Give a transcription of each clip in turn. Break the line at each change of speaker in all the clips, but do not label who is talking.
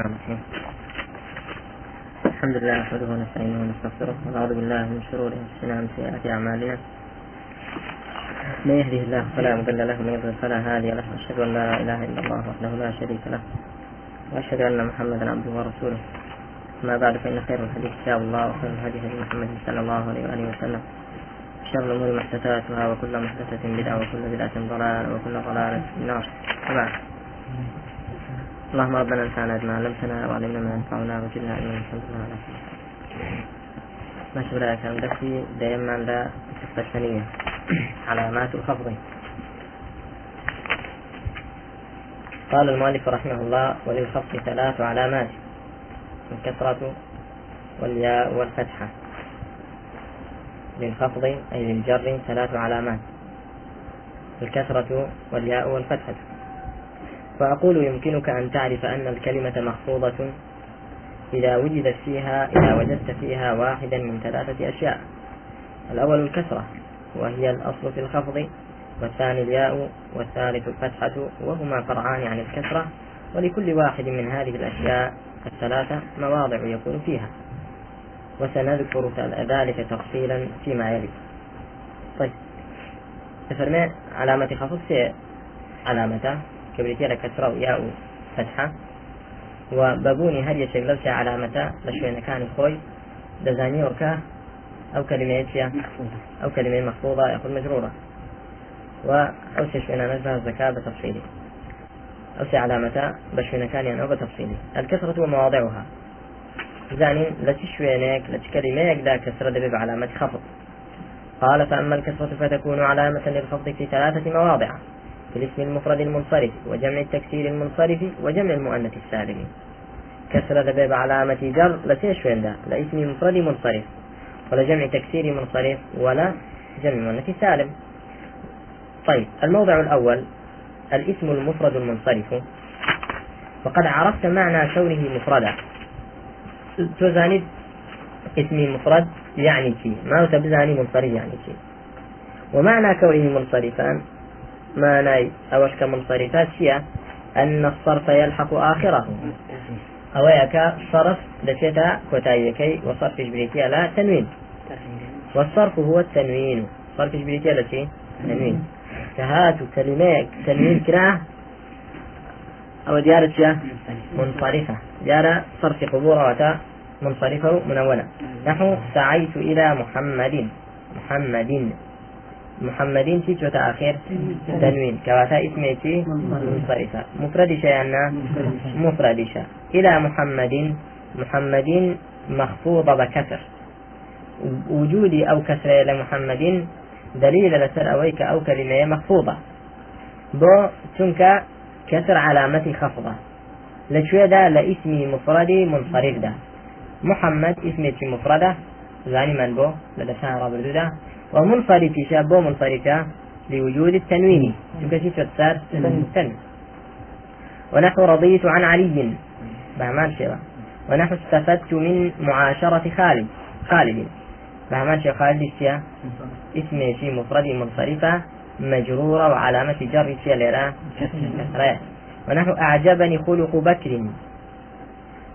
الرحمن الرحيم الحمد لله نحمده ونستعينه ونستغفره ونعوذ بالله من شرور أنفسنا ومن سيئات أعمالنا. من يهده الله فلا مضل له ومن يضلل فلا هادي له وأشهد أن لا إله إلا الله وحده لا شريك له وأشهد أن محمدا عبده ورسوله. أما بعد فإن خير الحديث كتاب الله وخير الهدي هدي محمد صلى الله عليه وآله وسلم. شر الأمور محدثاتها وكل محدثة بدعة وكل بدعة ضلالة وكل ضلالة في النار. اللهم ربنا انفعنا بما علمتنا وعلمنا ما ينفعنا وزدنا علما الحمد لله على كل بلا كان درسي دائما لا القصة الثانية علامات الخفض قال المؤلف رحمه الله وللخفض ثلاث علامات الكسرة والياء والفتحة. للخفض أي للجر ثلاث علامات الكسرة والياء والفتحة. فأقول يمكنك أن تعرف أن الكلمة مخفوضة إذا وجدت فيها إذا وجدت فيها واحدا من ثلاثة أشياء. الأول الكسرة وهي الأصل في الخفض والثاني الياء والثالث الفتحة وهما فرعان عن الكسرة. ولكل واحد من هذه الأشياء الثلاثة مواضع يكون فيها. وسنذكر ذلك تفصيلا فيما يلي. طيب. تفرمي علامة خفض سي علامة كبريتيا لكسرة وياء فتحة. وبابوني هل يشك لو علامة لشوين كان خوي. دزاني وكا أو كلمة أو كلمة مخفوضة يقول مجرورة. أو شوين نجمع الزكاة بتفصيله أو علامة بشوين كان يعني بتفصيله الكسرة ومواضعها. زانين لتشوينك لتكلميك دا كسرة دبيب علامة خفض. قال فأما الكسرة فتكون علامة للخفض في ثلاثة مواضع. في الاسم المفرد المنصرف وجمع التكسير المنصرف وجمع المؤنث السالم كسر دبيب علامة جر لسيش وين ده لاسم مفرد منصرف ولا جمع تكسير منصرف ولا جمع مؤنث سالم. طيب الموضع الأول الاسم المفرد المنصرف. وقد عرفت معنى كونه مفردا. تزاني اسمي مفرد يعني شيء ما تبزاني منصرف يعني شيء ومعنى كونه منصرفا مانای ئەوەش کە منصرفات چییە أن الصرف يلحق آخره. أويك صرف لشيتا كوتايكي وصرف بريتيا لا تنوين. والصرف هو التنوين. صرف بريتيا لشي؟ تنوين. كهات كلمات تنوين كراه أو ديارة منصرفة. ديارة صرف قبورة منصرفة منونة. نحو سعيت إلى محمد. محمد. محمدين تي جوتا أخير تنوين كواتا اسمي منصرفة مفردشة يعني مفردشة إلى محمد محمد مخفوضة بكسر وجودي أو كسر إلى محمد دليل لسر أويك أو كلمة مخفوضة. بو تنك كسر علامة خفضة. لشوية دا لاسمي مفردي منصرف دا محمد اسمي مفردة؟ زاني من بو لدسان رابر دا ومنصرف شابه منصرفة لوجود التنوين. تكسي تتصار تنوين. ونحو رضيت عن علي. بهمان شيء ونحو استفدت من معاشرة خالد. خالد. بهمان شيء خالد الشيء اسمه شيء مفرد منصرفة مجرورة وعلامة جر شيء لرا ونحو أعجبني خلق بكر.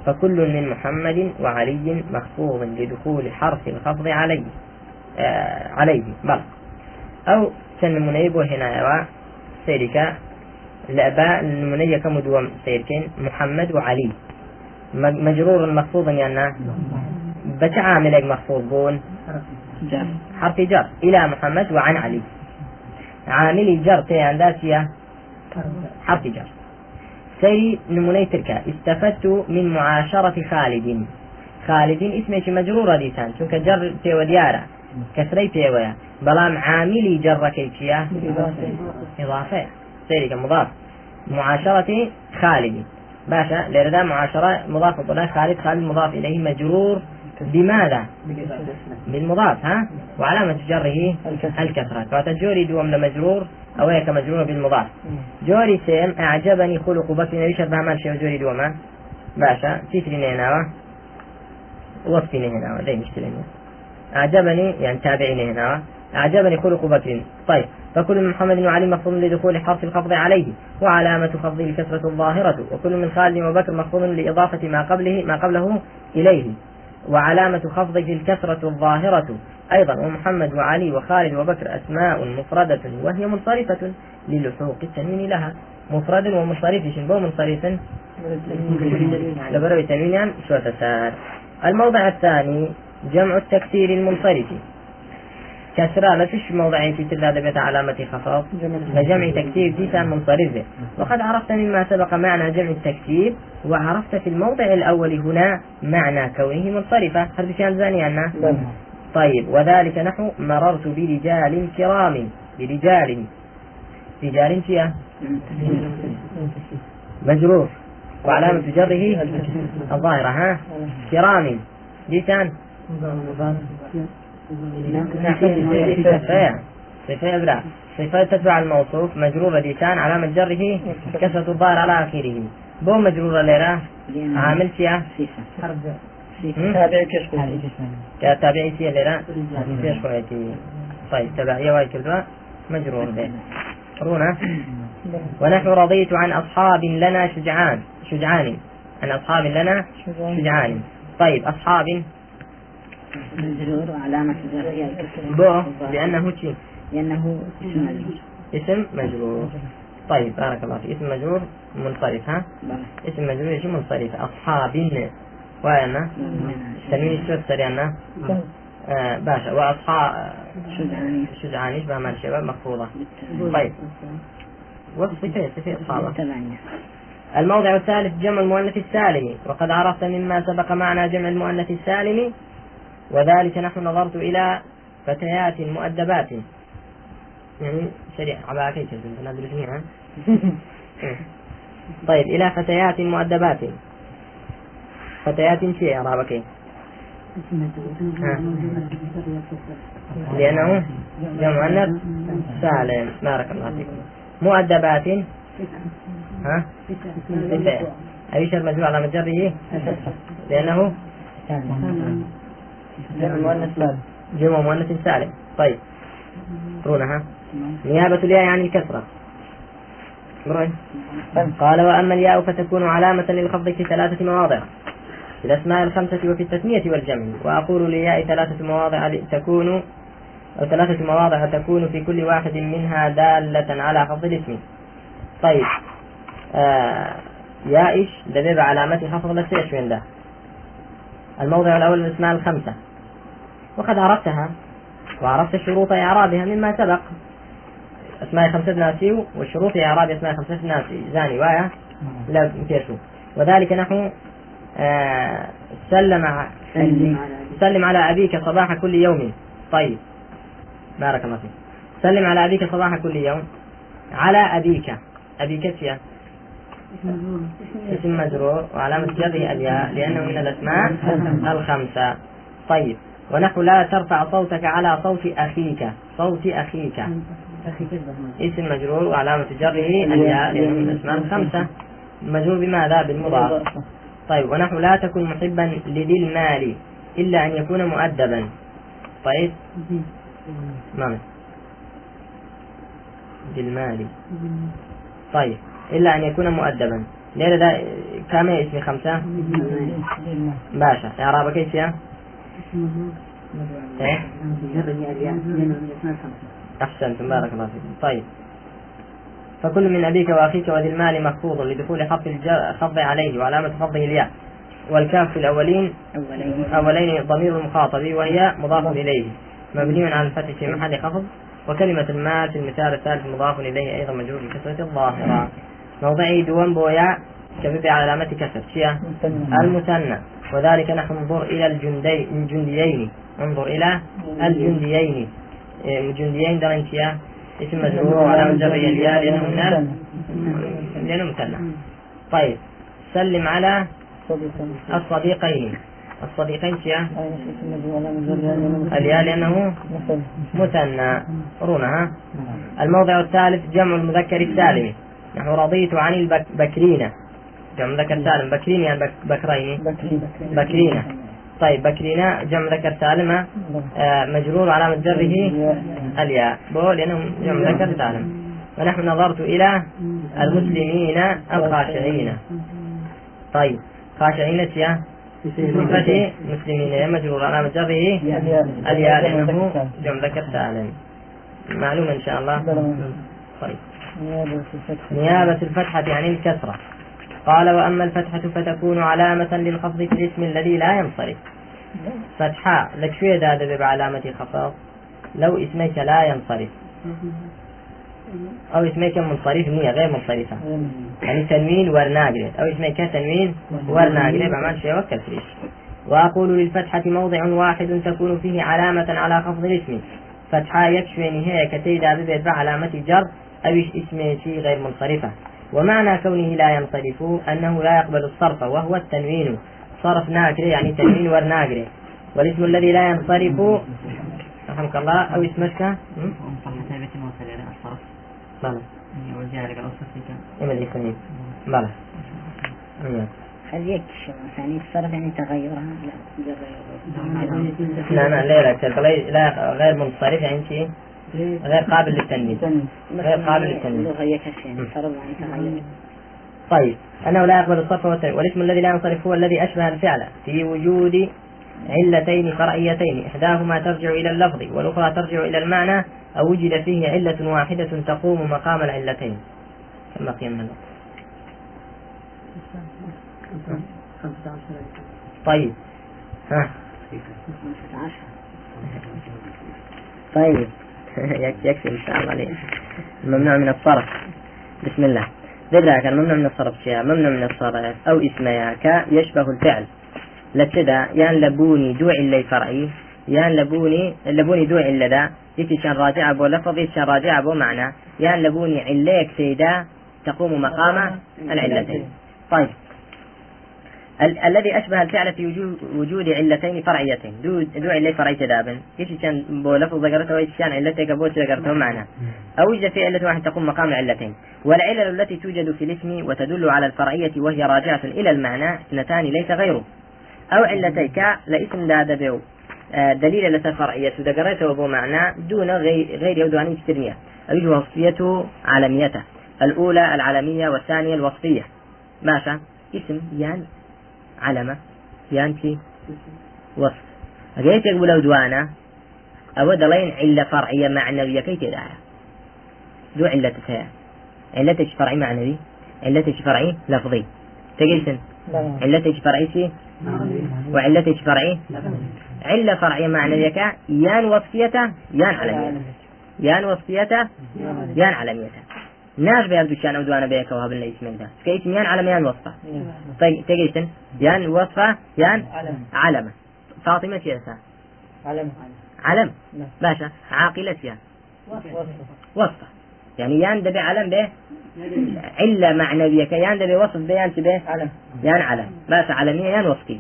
فكل من محمد وعلي مخفوض لدخول حرف الخفض عليه. عليه. بل. أو منيب هنا سيرك الأباء المنية كمدوم سيركين محمد وعلي. مجرور مخفوض يعني بتعامل مخفوض بون. حرف جر. إلى محمد وعن علي. عامل جر تي عندها حرف جر. سيري نموني تركا استفدت من معاشرة خالد. خالد اسمه مجرورة ديسان شنك جر تي وديارة. كسري بيويا بلام عاملي جركي كيا. إضافة. سيرك مضاف. معاشرة خالد. باشا لردا معاشرة مضاف. إلى خالد خالد مضاف إليه مجرور. بماذا؟ بالمضاف ها؟ وعلامة جره الكسرة. فتجوري دوم لمجرور أو هيك مجرور بالمضاف. جوري سيم أعجبني خلق بكر نبي شرط ما شيء جوري دوما باشا تيتري هنا وصفي هنا زي مشكلة أعجبني يعني تابعيني هنا أعجبني خلق بكر. طيب فكل من محمد وعلي مخفوض لدخول حرف الخفض عليه وعلامة خفضه الكسرة الظاهرة وكل من خالد وبكر مخفوض لإضافة ما قبله ما قبله إليه وعلامة خفضه الكسرة الظاهرة. أيضا ومحمد وعلي وخالد وبكر أسماء مفردة وهي منصرفة للحوق التنوين لها. مفرد ومنصرف شنبو منصرف. لبروي تنوين شو الموضع الثاني جمع التكسير المنصرف كسرى ما فيش موضع في تلاد بيت علامة خفاض لجمع تكسير تيسان منصرف وقد عرفت مما سبق معنى جمع التكسير وعرفت في الموضع الأول هنا معنى كونه منصرفة. هل بشان زاني عنا؟ طيب وذلك نحو مررت برجال كرام. برجال. رجال فيها؟ مجرور. وعلامة جره؟ الظاهرة ها؟ كرام. لسان صفة صفة إبراء صفة تتبع الموصوف مجرورة لسان علامة جره كسرة الظاهر على آخره بو مجرورة ليرة عامل فيها
تابعي كيش
تابعي فيها ليرة طيب تبعية واي كردوا مجرور به رونا ونحن رضيت عن أصحاب لنا شجعان شجعان عن أصحاب لنا شجعان طيب أصحاب
وعلامة
بو لأنه شيء
لأنه اسم مجرور.
اسم مجرور. طيب بارك الله فيك. اسم مجرور منصرف ها؟ اسم مجرور إيش منصرف. أصحاب وأنا؟ تنوين شو سريعنا آه باشا. وأصحاب
شجعان
شجعان يشبه مال الشباب مخفوضة طيب. وصف كيف؟ صفة أصحابه الموضع الثالث جمع المؤنث السالم وقد عرفت مما سبق معنى جمع المؤنث السالم وذلك نحن نظرت إلى فتيات مؤدبات. يعني سريع على كيف ندرس جميعا طيب إلى فتيات مؤدبات. فتيات شيء أعرابك لأنه جمع مؤنث سالم. بارك الله فيكم مؤدبات. ها؟ ستة أيش المجموع على مجره لأنه
جمع مؤنث سالم
جمع مؤنث سالم. طيب. رونها نيابة الياء عن الكسرة. مرون قال وأما الياء فتكون علامة للخفض في ثلاثة مواضع. في الأسماء الخمسة وفي التثنية والجمع. وأقول للياء ثلاثة مواضع تكون أو ثلاثة مواضع تكون في كل واحد منها دالة على خفض الاسم. طيب. آه يا إيش؟ دبيب علامة خفض وين ده؟ الموضع الأول الأسماء الخمسة. وقد عرفتها. وعرفت شروط إعرابها مما سبق. أسماء خمسة ناسي وشروط إعراب أسماء خمسة ناسي. زاني وايا؟ لا كيشو وذلك نحو آه سلم
سلم على
سلم على أبيك صباح كل يوم. طيب. بارك الله فيك. سلم على أبيك صباح كل يوم. على أبيك. أبيك فيها اسم مجرور. وعلامة جره الياء لأنه من الأسماء الخمسة. طيب. ونحو لا ترفع صوتك على صوت أخيك. صوت أخيك. اسم مجرور وعلامة جره. الياء لأنه من الأسماء الخمسة مجرور بماذا؟ بالمضاف. طيب ونحو لا تكن محبا لذي المال إلا أن يكون مؤدبا. طيب. نعم. ذي المال. طيب. إلا أن يكون مؤدبا. ليلة ده كام اسم خمسة؟ باشا. إعرابك كيف إيه؟ أحسنتم بارك الله فيكم طيب. فكل من أبيك وأخيك وذي المال مخفوض لدخول الجر خفض عليه وعلامة خفضه الياء. والكاف في الأولين
أولين
ضمير المخاطب وهي مضاف إليه. مبني على الفتح في محل خفض وكلمة المال في المثال الثالث مضاف إليه أيضا مجرور بكسرة الظاهرة. موضعي دوان بويا. كبب علامة كسر المثنى. وذلك نحن ننظر إلى الجندي الجنديين. انظر إلى الجنديين. إيه، الجنديين درن شيا اسم مجرور وعلامة جره الياء لأنه من لأنه مثنى طيب سلم على الصديقين. الصديقين شيا الياء لأنه مثنى رونها. الموضع الثالث جمع المذكر السالم. نحن رضيت عن البكرين. جمع مذكر سالم بكرين يعني بك بكرين. بكرين طيب بكرنا جمع ذكر سالمة آه، مجرور علامة جره الياء. بو لأنه جمع ذكر سالم. ونحن نظرت إلى المسلمين الخاشعين. طيب خاشعين يا صفة مسلمين مجرور علامة جره الياء لأنه جمع ذكر سالم. معلوم إن شاء الله. طيب. نيابة الفتحة عن الكسرة. قال وأما الفتحة فتكون علامة للخفض في الاسم الذي لا ينصرف. فتحة لك شو هذا بعلامة الخفض؟ لو اسمك لا ينصرف. أو اسمك منصرف نية غير منصرفة. يعني تنوين ورناقرة أو اسمك تنوين ورناقرة بعمل شيء وكل فريش وأقول للفتحة موضع واحد تكون فيه علامة على خفض الاسم. فتحة يكشف هي كتيدا ببيت علامة جر. أو اسم شيء غير منصرفة. ومعنى كونه لا ينصرف أنه لا يقبل الصرف وهو التنوين صرف ناقرة يعني تنوين ورناقرة والاسم الذي لا ينصرف رحمك الله أو اسمك بلى إما الاثنين بلى
هل يكشف يعني الصرف يعني تغيرها
لا لا لا لا غير منصرف يعني شيء غير قابل للتنوين غير قابل
يكشف يعني
طيب أنه لا يقبل الصرف والتنوين والاسم الذي لا ينصرف هو الذي أشبه الفعل في وجود علتين فرعيتين إحداهما ترجع إلى اللفظ والأخرى ترجع إلى المعنى أو وجد فيه علة واحدة تقوم مقام العلتين. كما قيمنا الوقت طيب. ها. طيب. يكفي إن شاء الله ليه. ممنوع من الصرف. بسم الله. ذلك الممنوع من الصرف شيء ممنوع من الصرف أو اسمها ك يشبه الفعل. لتدا يان لبوني دو اللي فرعي. يان لبوني لبوني دو إلا دا يتي كان راجع بو لفظ كان راجع بو معنى. يان لبوني عليك سيدا تقوم مقام العلتين. طيب. ال- الذي أشبه الفعل في وجود, علتين فرعيتين. دو دو علي فرعي تدابن يش كان بو لفظ ذكرته؟ ويش كان علتك بو ذكرته؟ معنى أو يوجد في علة واحد تقوم مقام العلتين. والعلل التي توجد في الاسم وتدل على الفرعية وهي راجعة إلى المعنى اثنتان ليس غيره. أو علتيك لاسم داد بيو. آه، دليل لسا فرعية ذكرته بو معنى دون غير غير يودواني كترمية. أو وصفيته علميته الأولى العلمية والثانية الوصفية. ماشا. اسم يعني علمة. يانتي وصف. أجيت يقول لو دوانا أو دلين علة فرعية معنوية كي تدعى دو علة تسايا علة فرعي معنوي علة فرعي لفظي. تجيسن علة فرعي سي وعلة فرعي؟ علة فرعية معنوية كا يان وصفيته يان علميته يان وصفيته يان علميته. ناش بيان دوشان أو دوانا بيك وهب لنا اسمين ده. كيس يان علم يان وصفة. طيب تجيسن يان وصفة يان علمه فاطمة ياسا
علم.
علم.
نعم.
باشا. عاقلة يان.
وصف
وصفة. يعني يان دبي علم به؟ علة معنوية كيان دبي وصف بيان به؟
علم.
يان علم. باشا علمية يان وصفي.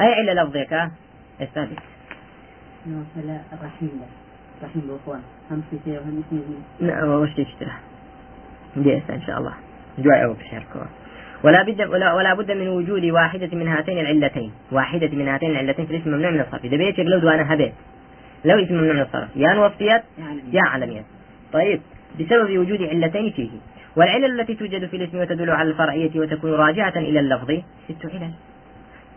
علة لفظية كا أستاذ.
فلا الرحيم. رحيم الأخوان هم في
نعم وش تشتري؟ دي إن شاء الله. جوع أو بشاركوا ولا بد ولا, بد من وجود واحدة من هاتين العلتين. واحدة من هاتين العلتين في الاسم ممنوع من الصرف. إذا بيت لو أنا هبيت لو اسم ممنوع من الصرف. يا وصفيات يا علميات طيب بسبب وجود علتين فيه. والعلل التي توجد في الاسم وتدل على الفرعية وتكون راجعة إلى اللفظ. ست علل.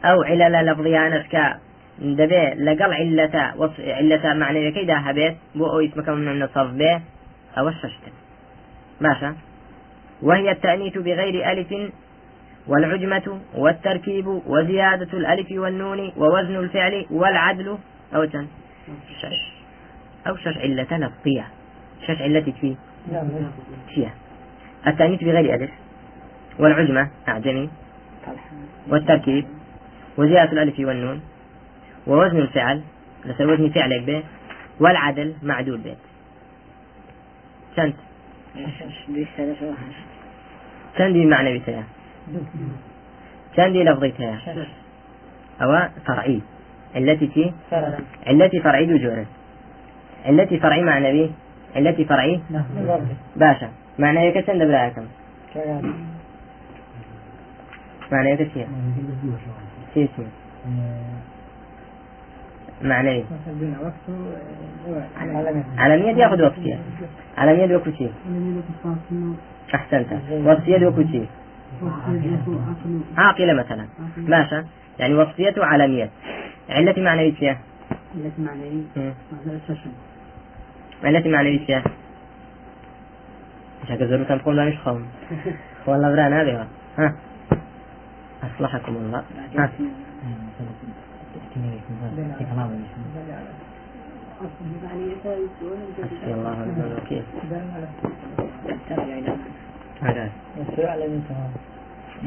أو علل لفظية نسكا دبي لقل علة وصف علة معنى كيدا هبيت. بو اسمك ممنوع من الصرف به. أو الششتن ماشا وهي التأنيث بغير ألف والعجمة والتركيب وزيادة الألف والنون ووزن الفعل والعدل. أو تن شش. أو شش علة لفظية شش علة في؟ فيها التأنيث بغير ألف. والعجمة. أعجمي والتركيب. وزيادة الألف والنون. ووزن الفعل. مثل وزن فعلك به والعدل معدول به شنت؟ چەندی معنەوی هەیە چەندی لەفظیت هەیە ئەوە فەرعی علەتی چی علەتی فەرعی دوو جۆرە علەتی فەرعی معنەوی علەتی فەرعی باشە معنەوەکە چەندە براکەم معنەوەکە چییە
مثلا وقته
علمية ياخذ وصفية علمية وكو شيء أحسنت. وصفية وكو شيء عاقلة مثلا. ماشا يعني وصفية علمية علتي معنوية
التي معنوية
علتي معنوية مش هكذا تقول لا مش خوم والله بران هذه ها. أصلحكم الله. ها.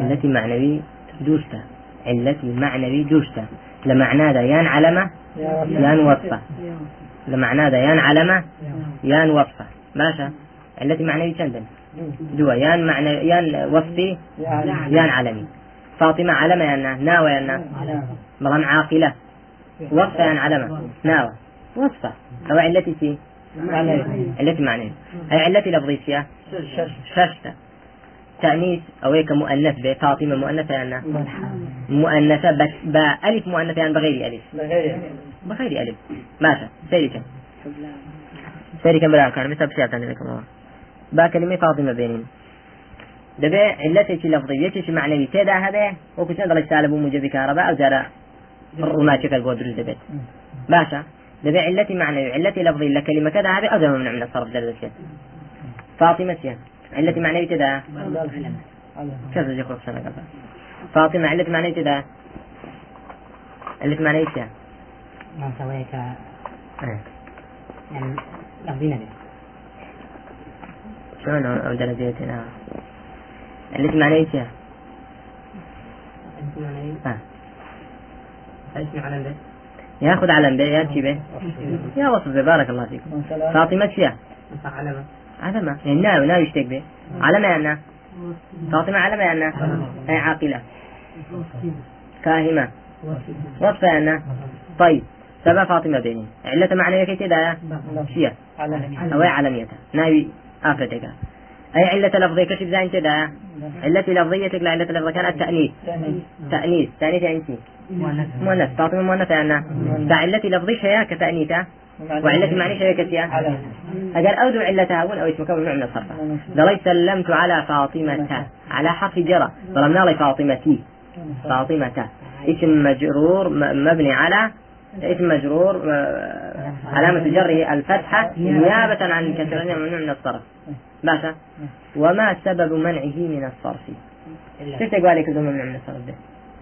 علتي معنوي دوشتا علتي معنوي دوشتا لمعنى دا يان علمة يان وصفة لمعنى دا يان علمة يان وصفة ماشا علتي معنوي كندن دوا يان معنى يان وصفي يان علمي فاطمة علمة يانا ناوى يانا بلان عاقلة. وصفة يان علمة ناوى وصفة. أو علتي سي علتي معنوي أي علتي لفظي فيها ششتة تأنيث. أو هيك مؤنث به فاطمة مؤنثة يعني مؤنثة. بس بألف مؤنثة يعني بغير ألف. بغير ألف. ماشي سيري كم سيري كم بلا كان مثل بشيء ثاني لكم. الله با كلمة فاطمة بينين دبي علتي لفظية شي معنوي. تدا هذا وكنت ندرج سالب موجب كهرباء أو جرى وما شكل قدر دبيت باشا. دبي علتي معنوي علتي لفظي لكلمة كذا هذه أو ممنوع من الصرف درجة فاطمة سيان. علتي معنوي تدا كذا يخرج سنة قبل فاطمة علتي معنوي تدا علتي معنوي سيان
ما سويك
إيه.
يعني لفظينا به
شلون أو درجتنا علتي معنوي سيان آه. ياخذ علم به ياتي به يا وصف به بارك الله فيكم. فاطمة سيان
علمة
علمة. يعني ناوي ناوي يشتك به علمة يعني فاطمة علمة يعني أي عاقلة. كاهمة. وصفة يعني طيب سبع فاطمة بيني علة معنى كي تدا شيا. أو علميتها. ناوي آفرتك. أي علة لفظية كشف زين تدا علة لفظيتك لا علة لفظية. كانت تأنيث. تأنيث. تأنيث. يعني مؤنث مؤنثة يعني فعلة لفظية شيا كتأنيثة وعلة معنى شيا كتيا أجل أودع علتها أول أو اسمك ممنوع من الصرف ضليت سلمت على فاطمة. على حرف جرى. ظلمنا لي فاطمتي. فاطمة. اسم مجرور مبني على اسم مجرور علامة جره الفتحة نيابة عن الكسر ممنوع من الصرف باشا وما سبب منعه من الصرف؟ كيف تقول عليك ممنوع من الصرف ده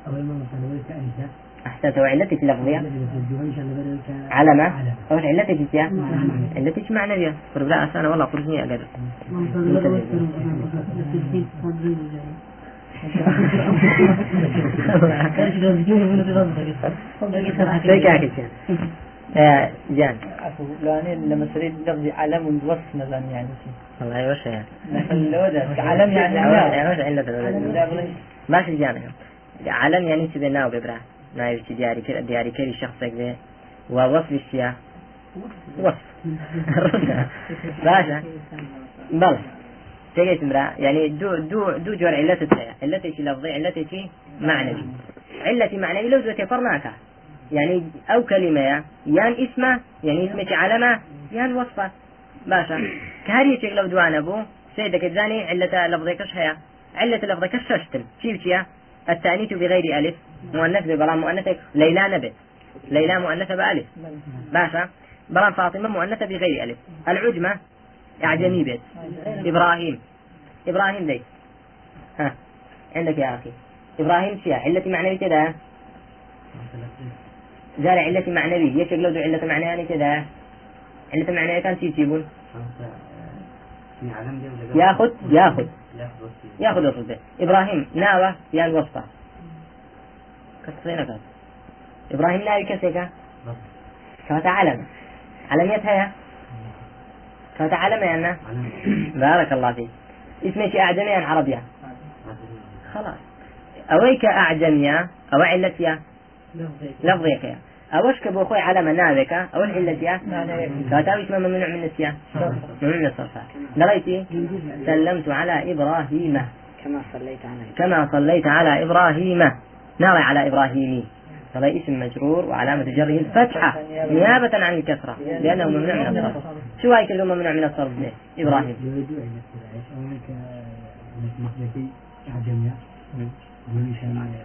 أول ما مثلا ولك أنت
أحسنت وعلتك اللفظية علامة أو علتك يا علتك معنوية قرب لا أسانا والله قربني أقدر يا جان
عفوا لاني لما تريد لفظي علم وصف مثلا يعني شيء
والله وش يعني
علم يعني لا.
وش علة علم يعني تبي ناو ببرا ناوي شي دياري كر دياري كري شخصك به ووصف الشيا وصف. باشا. بلى تجي تمرا. يعني دو دو دو جور علتي علتي شي لفظي علتي شي معنوي. علتي معنوي لو زوتي فرناكا يعني أو كلمة يان اسمه يعني اسمك علامة يان وصفة. باشا. كهري شيء لو دوان أبو سيدك تزاني علة لفظك هي علة لفظك ششتم شيف شيا التأنيث بغير ألف مؤنث ببرام مؤنثة ليلى نبت ليلى مؤنثة بألف. باشا؟ برام فاطمة مؤنثة بغير ألف. العجمة أعجمي بيت. إبراهيم. إبراهيم ليس ها عندك يا أخي. إبراهيم شيا علتي معنوية كذا قال علة معنوية يشك لو علة معنوية كذا علة معنوية كان تيجيبون ياخذ ياخذ. ياخذ وصفه إبراهيم ناوى يا الوسطى كسرين كذا إبراهيم ناوي كسيكا كاتا علم علميتها يا؟ كاتا علم يا بارك الله فيك. اسمك أعجمي عن عربية خلاص. أويك أعجمية أو علتيا لفظيك يا. أوش كبو خوي على منابك أو العلة كاتاوي اسمه ممنوع من النسيان ممنوع من الصرفات دريتي سلمت على إبراهيم.
كما صليت على
كما صليت على إبراهيم. ناري على إبراهيم. هذا اسم مجرور وعلامة جره الفتحة. نيابة عن الكسرة. لأنه ممنوع من الصرف. شو هاي كلمة ممنوع من الصرف ليه؟ إبراهيم.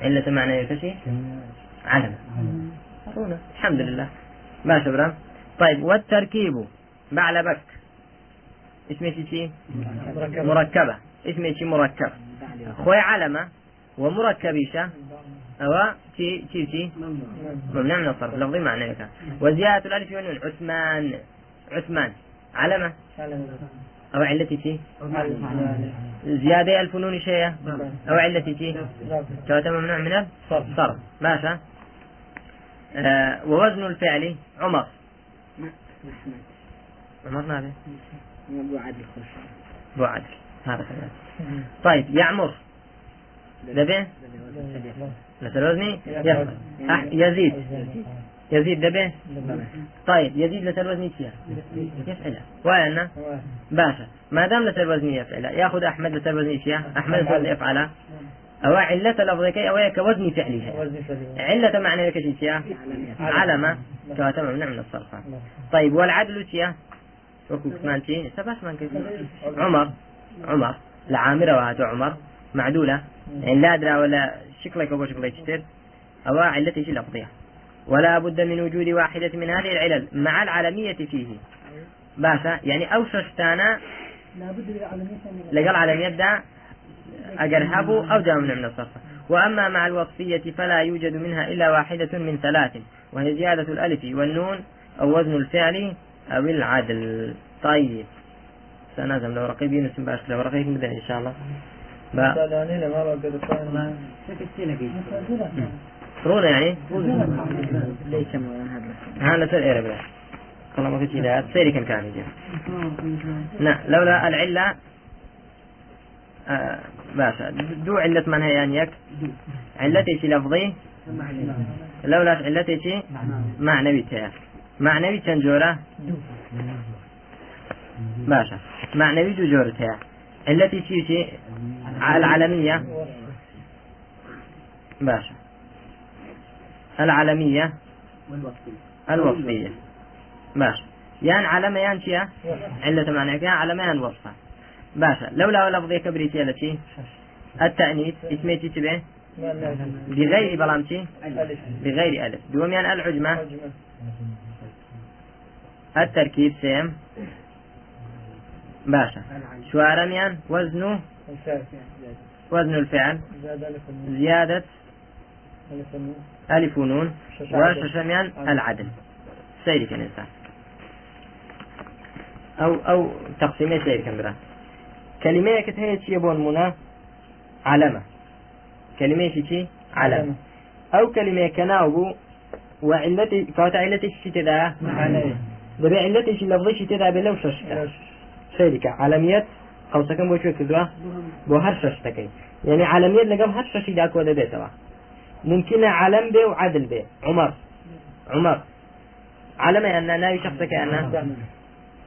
علة معنى يكشي علم. هنا. الحمد لله. ما شبرا؟ طيب والتركيب بعلبك اسمه شي مركبة. اسمه شي مركب. خوي علمة ومركبيشة أو تي تي تي ممنوع من الصرف لفظي معنى وزيادة الألف والنون عثمان. عثمان. علمة؟ أو علتي تي زيادة ألف نون شيء أو علتي تي ممنوع من الصرف؟ ماشى آه ووزن الفعل عمر. عمر نابي
أبو عادل خوش
بو عدل هذا طيب يعمر. دبي مثل وزني يزيد. يزيد دبي طيب يزيد لسر وزني كيا يفعل. وأنا باشا. ما دام لسر وزني يفعل يأخذ أحمد لسر وزني كيا أحمد لسر وزني يفعل. أو علة لفظك أو كوزن فعلها. علة معنى لك شيء؟ علامة كواتم ممنوع من الصرف. طيب والعدل كيا وكو كمانتي سباش من عمر. عمر. العامرة وهاتو عمر. معدولة. يعني لا أدرى ولا شكلك أبو شكلك تشتر. أو علتي شي لفظية. ولا بد من وجود واحدة من هذه العلل مع العالمية فيه. باشا يعني أو
للعالمية
لقال على يبدأ أجرهبه أو جاء من من الصرف وأما مع الوصفية فلا يوجد منها إلا واحدة من ثلاث وهي زيادة الألف والنون أو وزن الفعل أو العدل. طيب. سنازم لو رقيب يونس باش لو رقيب مدن إن شاء الله. با رونا يعني؟
هذا؟
سر إيرا بلا. والله ما في شيء سيري كان كان يجي نعم لولا العلة باشا. دو علة من هي يعني يك علتي شي لفظي؟ لولا علتي شي معنوي تيا. معنوي تنجورة باشا. معنوي جو جورة تيا. علتي شي شي العالمية. باشا. العالمية. الوصفية. ماشي يان علامة يان شيا علة معنى يان علامة يان وصفة. باشا. لولا لفظية كبريتي التي التأنيث. اسميتي تبع بغير بلامتي بغير ألف. دوم يان العجمة. التركيب سيم باشا. شوارم يان وزنه وزن الفعل. زيادة. ألف ونون. وششميان العدل. سيري كان إنسان أو أو تقسيمية سيري كان برا كلمة كتهي تشي بون منا؟ علامة. كلمة شي علامة. أو كلمة كناوبو وعلتي كواتا علتي شي تدا؟ دبي علتي شي لفظي شي تدا بلو ششكا سيري علاميات قوسەکەم بۆ کوێ کردووە بۆ هەر شەشتەکەی یعنی عالمیت لەگەڵ هەر شەشی داکۆ دەبێتەوە ممکنە عالم بێ و عادل بێ عمر. عمر. علمە ئەنا ناوی شخصەکە ئەنا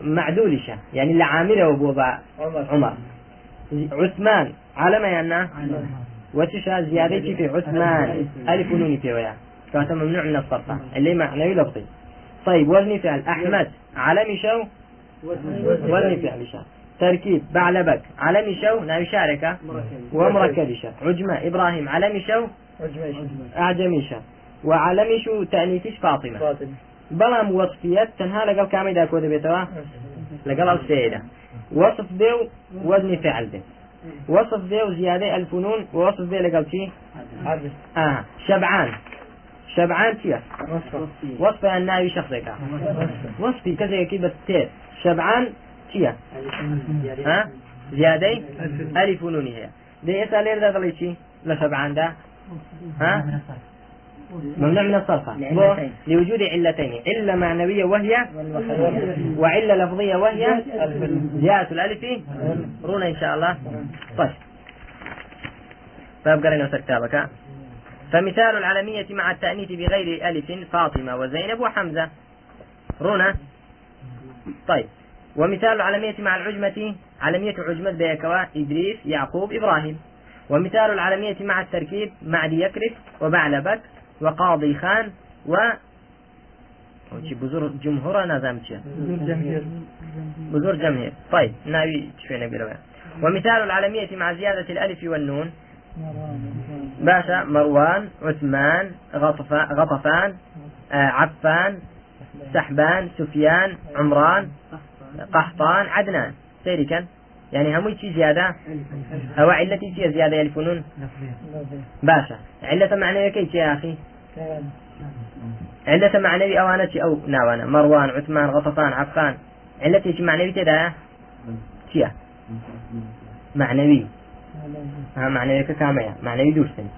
معدولشە يعني اللي عامله بو با عمر. عثمان. علمە ئەنا وتشا زيادة في عثمان. ألف ونون في ويا كانت ممنوع من الصرف اللي معنوي لفظي طيب وزني فعل. أحمد. علمي شو؟ وزني فعل شو تركيب. بعلبك. علمي شو؟ ناوي شاركة ومركب شو عجمة. إبراهيم. علمي شو؟ أعجمي شو وعلمي شو؟ تأنيثش فاطمة. بەڵام وەصفیت تەنها لەگەڵ کامی دا کۆ دەبێتەوە لەگەڵ ئەو سێدا وەصف بێ و وەزنی فعل بێ وصف بێ و زیادەی ئەلفونون وەصف بێ لەگەڵ چی آه. شەبعان شەبعان چییە وەصفیان ناوی شخصێکە وەصفی کەسێکی بە تێر شەبعان چییە ها؟ زیادەی ئەلیفونونی هەیە دێ ئێستا لێردا دەڵی چی لە شەبعاندا ها؟ ممنوع من الصرف
لعلتين.
لوجود علتين. علة معنوية وهي وعلة لفظية وهي زيادة الألف رونا إن شاء الله. طيب. طيب قرينا كتابك فمثال العلمية مع التأنيث بغير ألف فاطمة وزينب وحمزة. رونا طيب. ومثال العلمية مع العجمة علمية عجمة بيكوا إدريس يعقوب إبراهيم. ومثال العلمية مع التركيب معدي يكرف وبعلبك وقاضي خان و وشي بزور جمهور نظام شيء
جمهور.
بزور جمهير طيب ناوي شوية نبي ومثال العالمية مع زيادة الألف والنون. باشا مروان عثمان غطفان, غطفان آه عفان سحبان سفيان عمران قحطان عدنان. سيري كان؟ يعني هم شي زيادة أو علتي شي زيادة يلفونون باشا علة معنوية كي يا أخي علة معنوي أو أنا أو ناوانا مروان عثمان غطفان عفان علتي شي معنوي تدا شي معنوي ها معنوي كامية معنوي دوشتن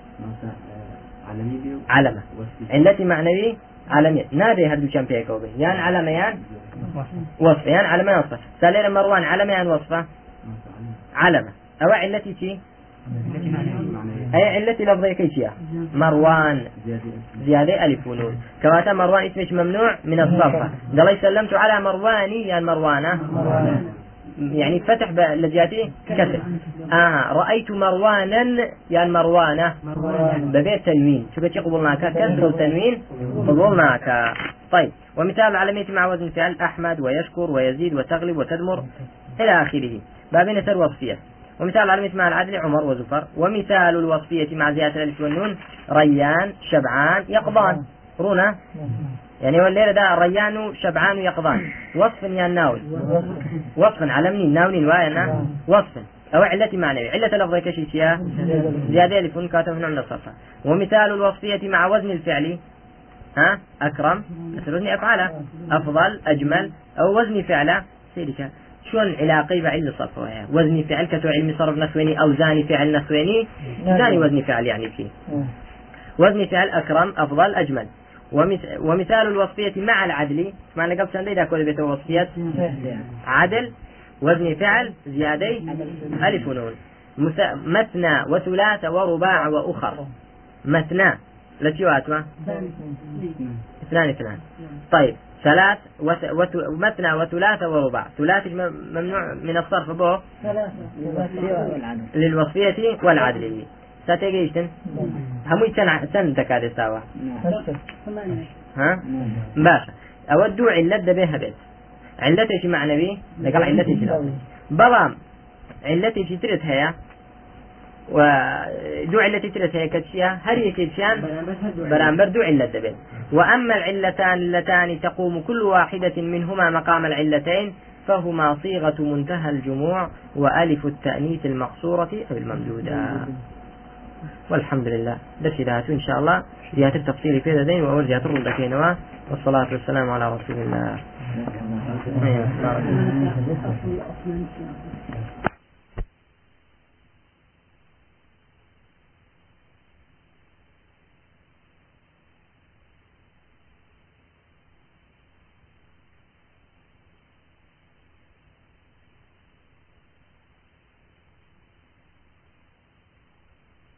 علمة علتي معنوي علمية نادي هردو كان بيكو بي يان علمة يان وصف يان علمة وصفة سالينا مروان علمة يان وصفة علمة أو علتي شي أي علتي لفظية كيشيا مروان. زيادة ألف ونون. كواتا مروان اسمش ممنوع من الصرف قال سلمت على مرواني يا مروانة. يعني فتح لجاتي كسر. آه رأيت مروانا يا مروانة. ببيت تنوين. شو بتي قبلناك. كسر وتنوين. قبلناك. طيب. ومثال العلمية مع وزن فعل أحمد ويشكر ويزيد وتغلب وتدمر. إلى آخره. بابين سر وصفية. ومثال العلمية مع العدل عمر وزفر. ومثال الوصفية مع زيادة الألف والنون ريان شبعان يقضان. رونا يعني والليلة ده ريان شبعان يقضان. وصف يا ناوي وصف على منين؟ ناونين وأنا وصف. أو علة معنوي علة لفظ كشيشيا زيادة ألف كاتب من عمل الصفة ومثال الوصفية مع وزن الفعل. ها؟ أكرم. مثل وزن أفعال أفضل أجمل. أو وزن فعل سيرك شلون علاقي بعلم الصرف وزن فعل كتو علم صرف نسويني أو زاني فعل نسويني؟ زاني وزن فعل يعني فيه وزن فعل أكرم أفضل أجمل. ومثال الوصفية مع العدل. معنى قبل سندي دا كل بيت وصفية عدل وزن فعل زيادي ألف ونون. مثنى وثلاث ورباع وأخر. مثنى. التي واتوا اثنان اثنان. طيب. ثلاث وت... وت... مثنى وثلاث ورباع. ثلاث ممنوع من الصرف به للوصفية والعدل. ستيجيشتن هم يتن تن تكاد سوا ها؟ باشا. أودو علة بها بيت. علتي شي معنوي؟ لقال علتي شي بلام علتي شي ترت هي ودو علتي ترت هي كتشيا هر يكتشيان برامبر دو علة بيت وأما العلتان اللتان تقوم كل واحدة منهما مقام العلتين فهما صيغة منتهى الجموع وألف التأنيث المقصورة أو الممدودة. والحمد لله. بس إذا إن شاء الله. زيادة التفصيل في ذين وأول زيادة الرد والصلاة والسلام على رسول الله.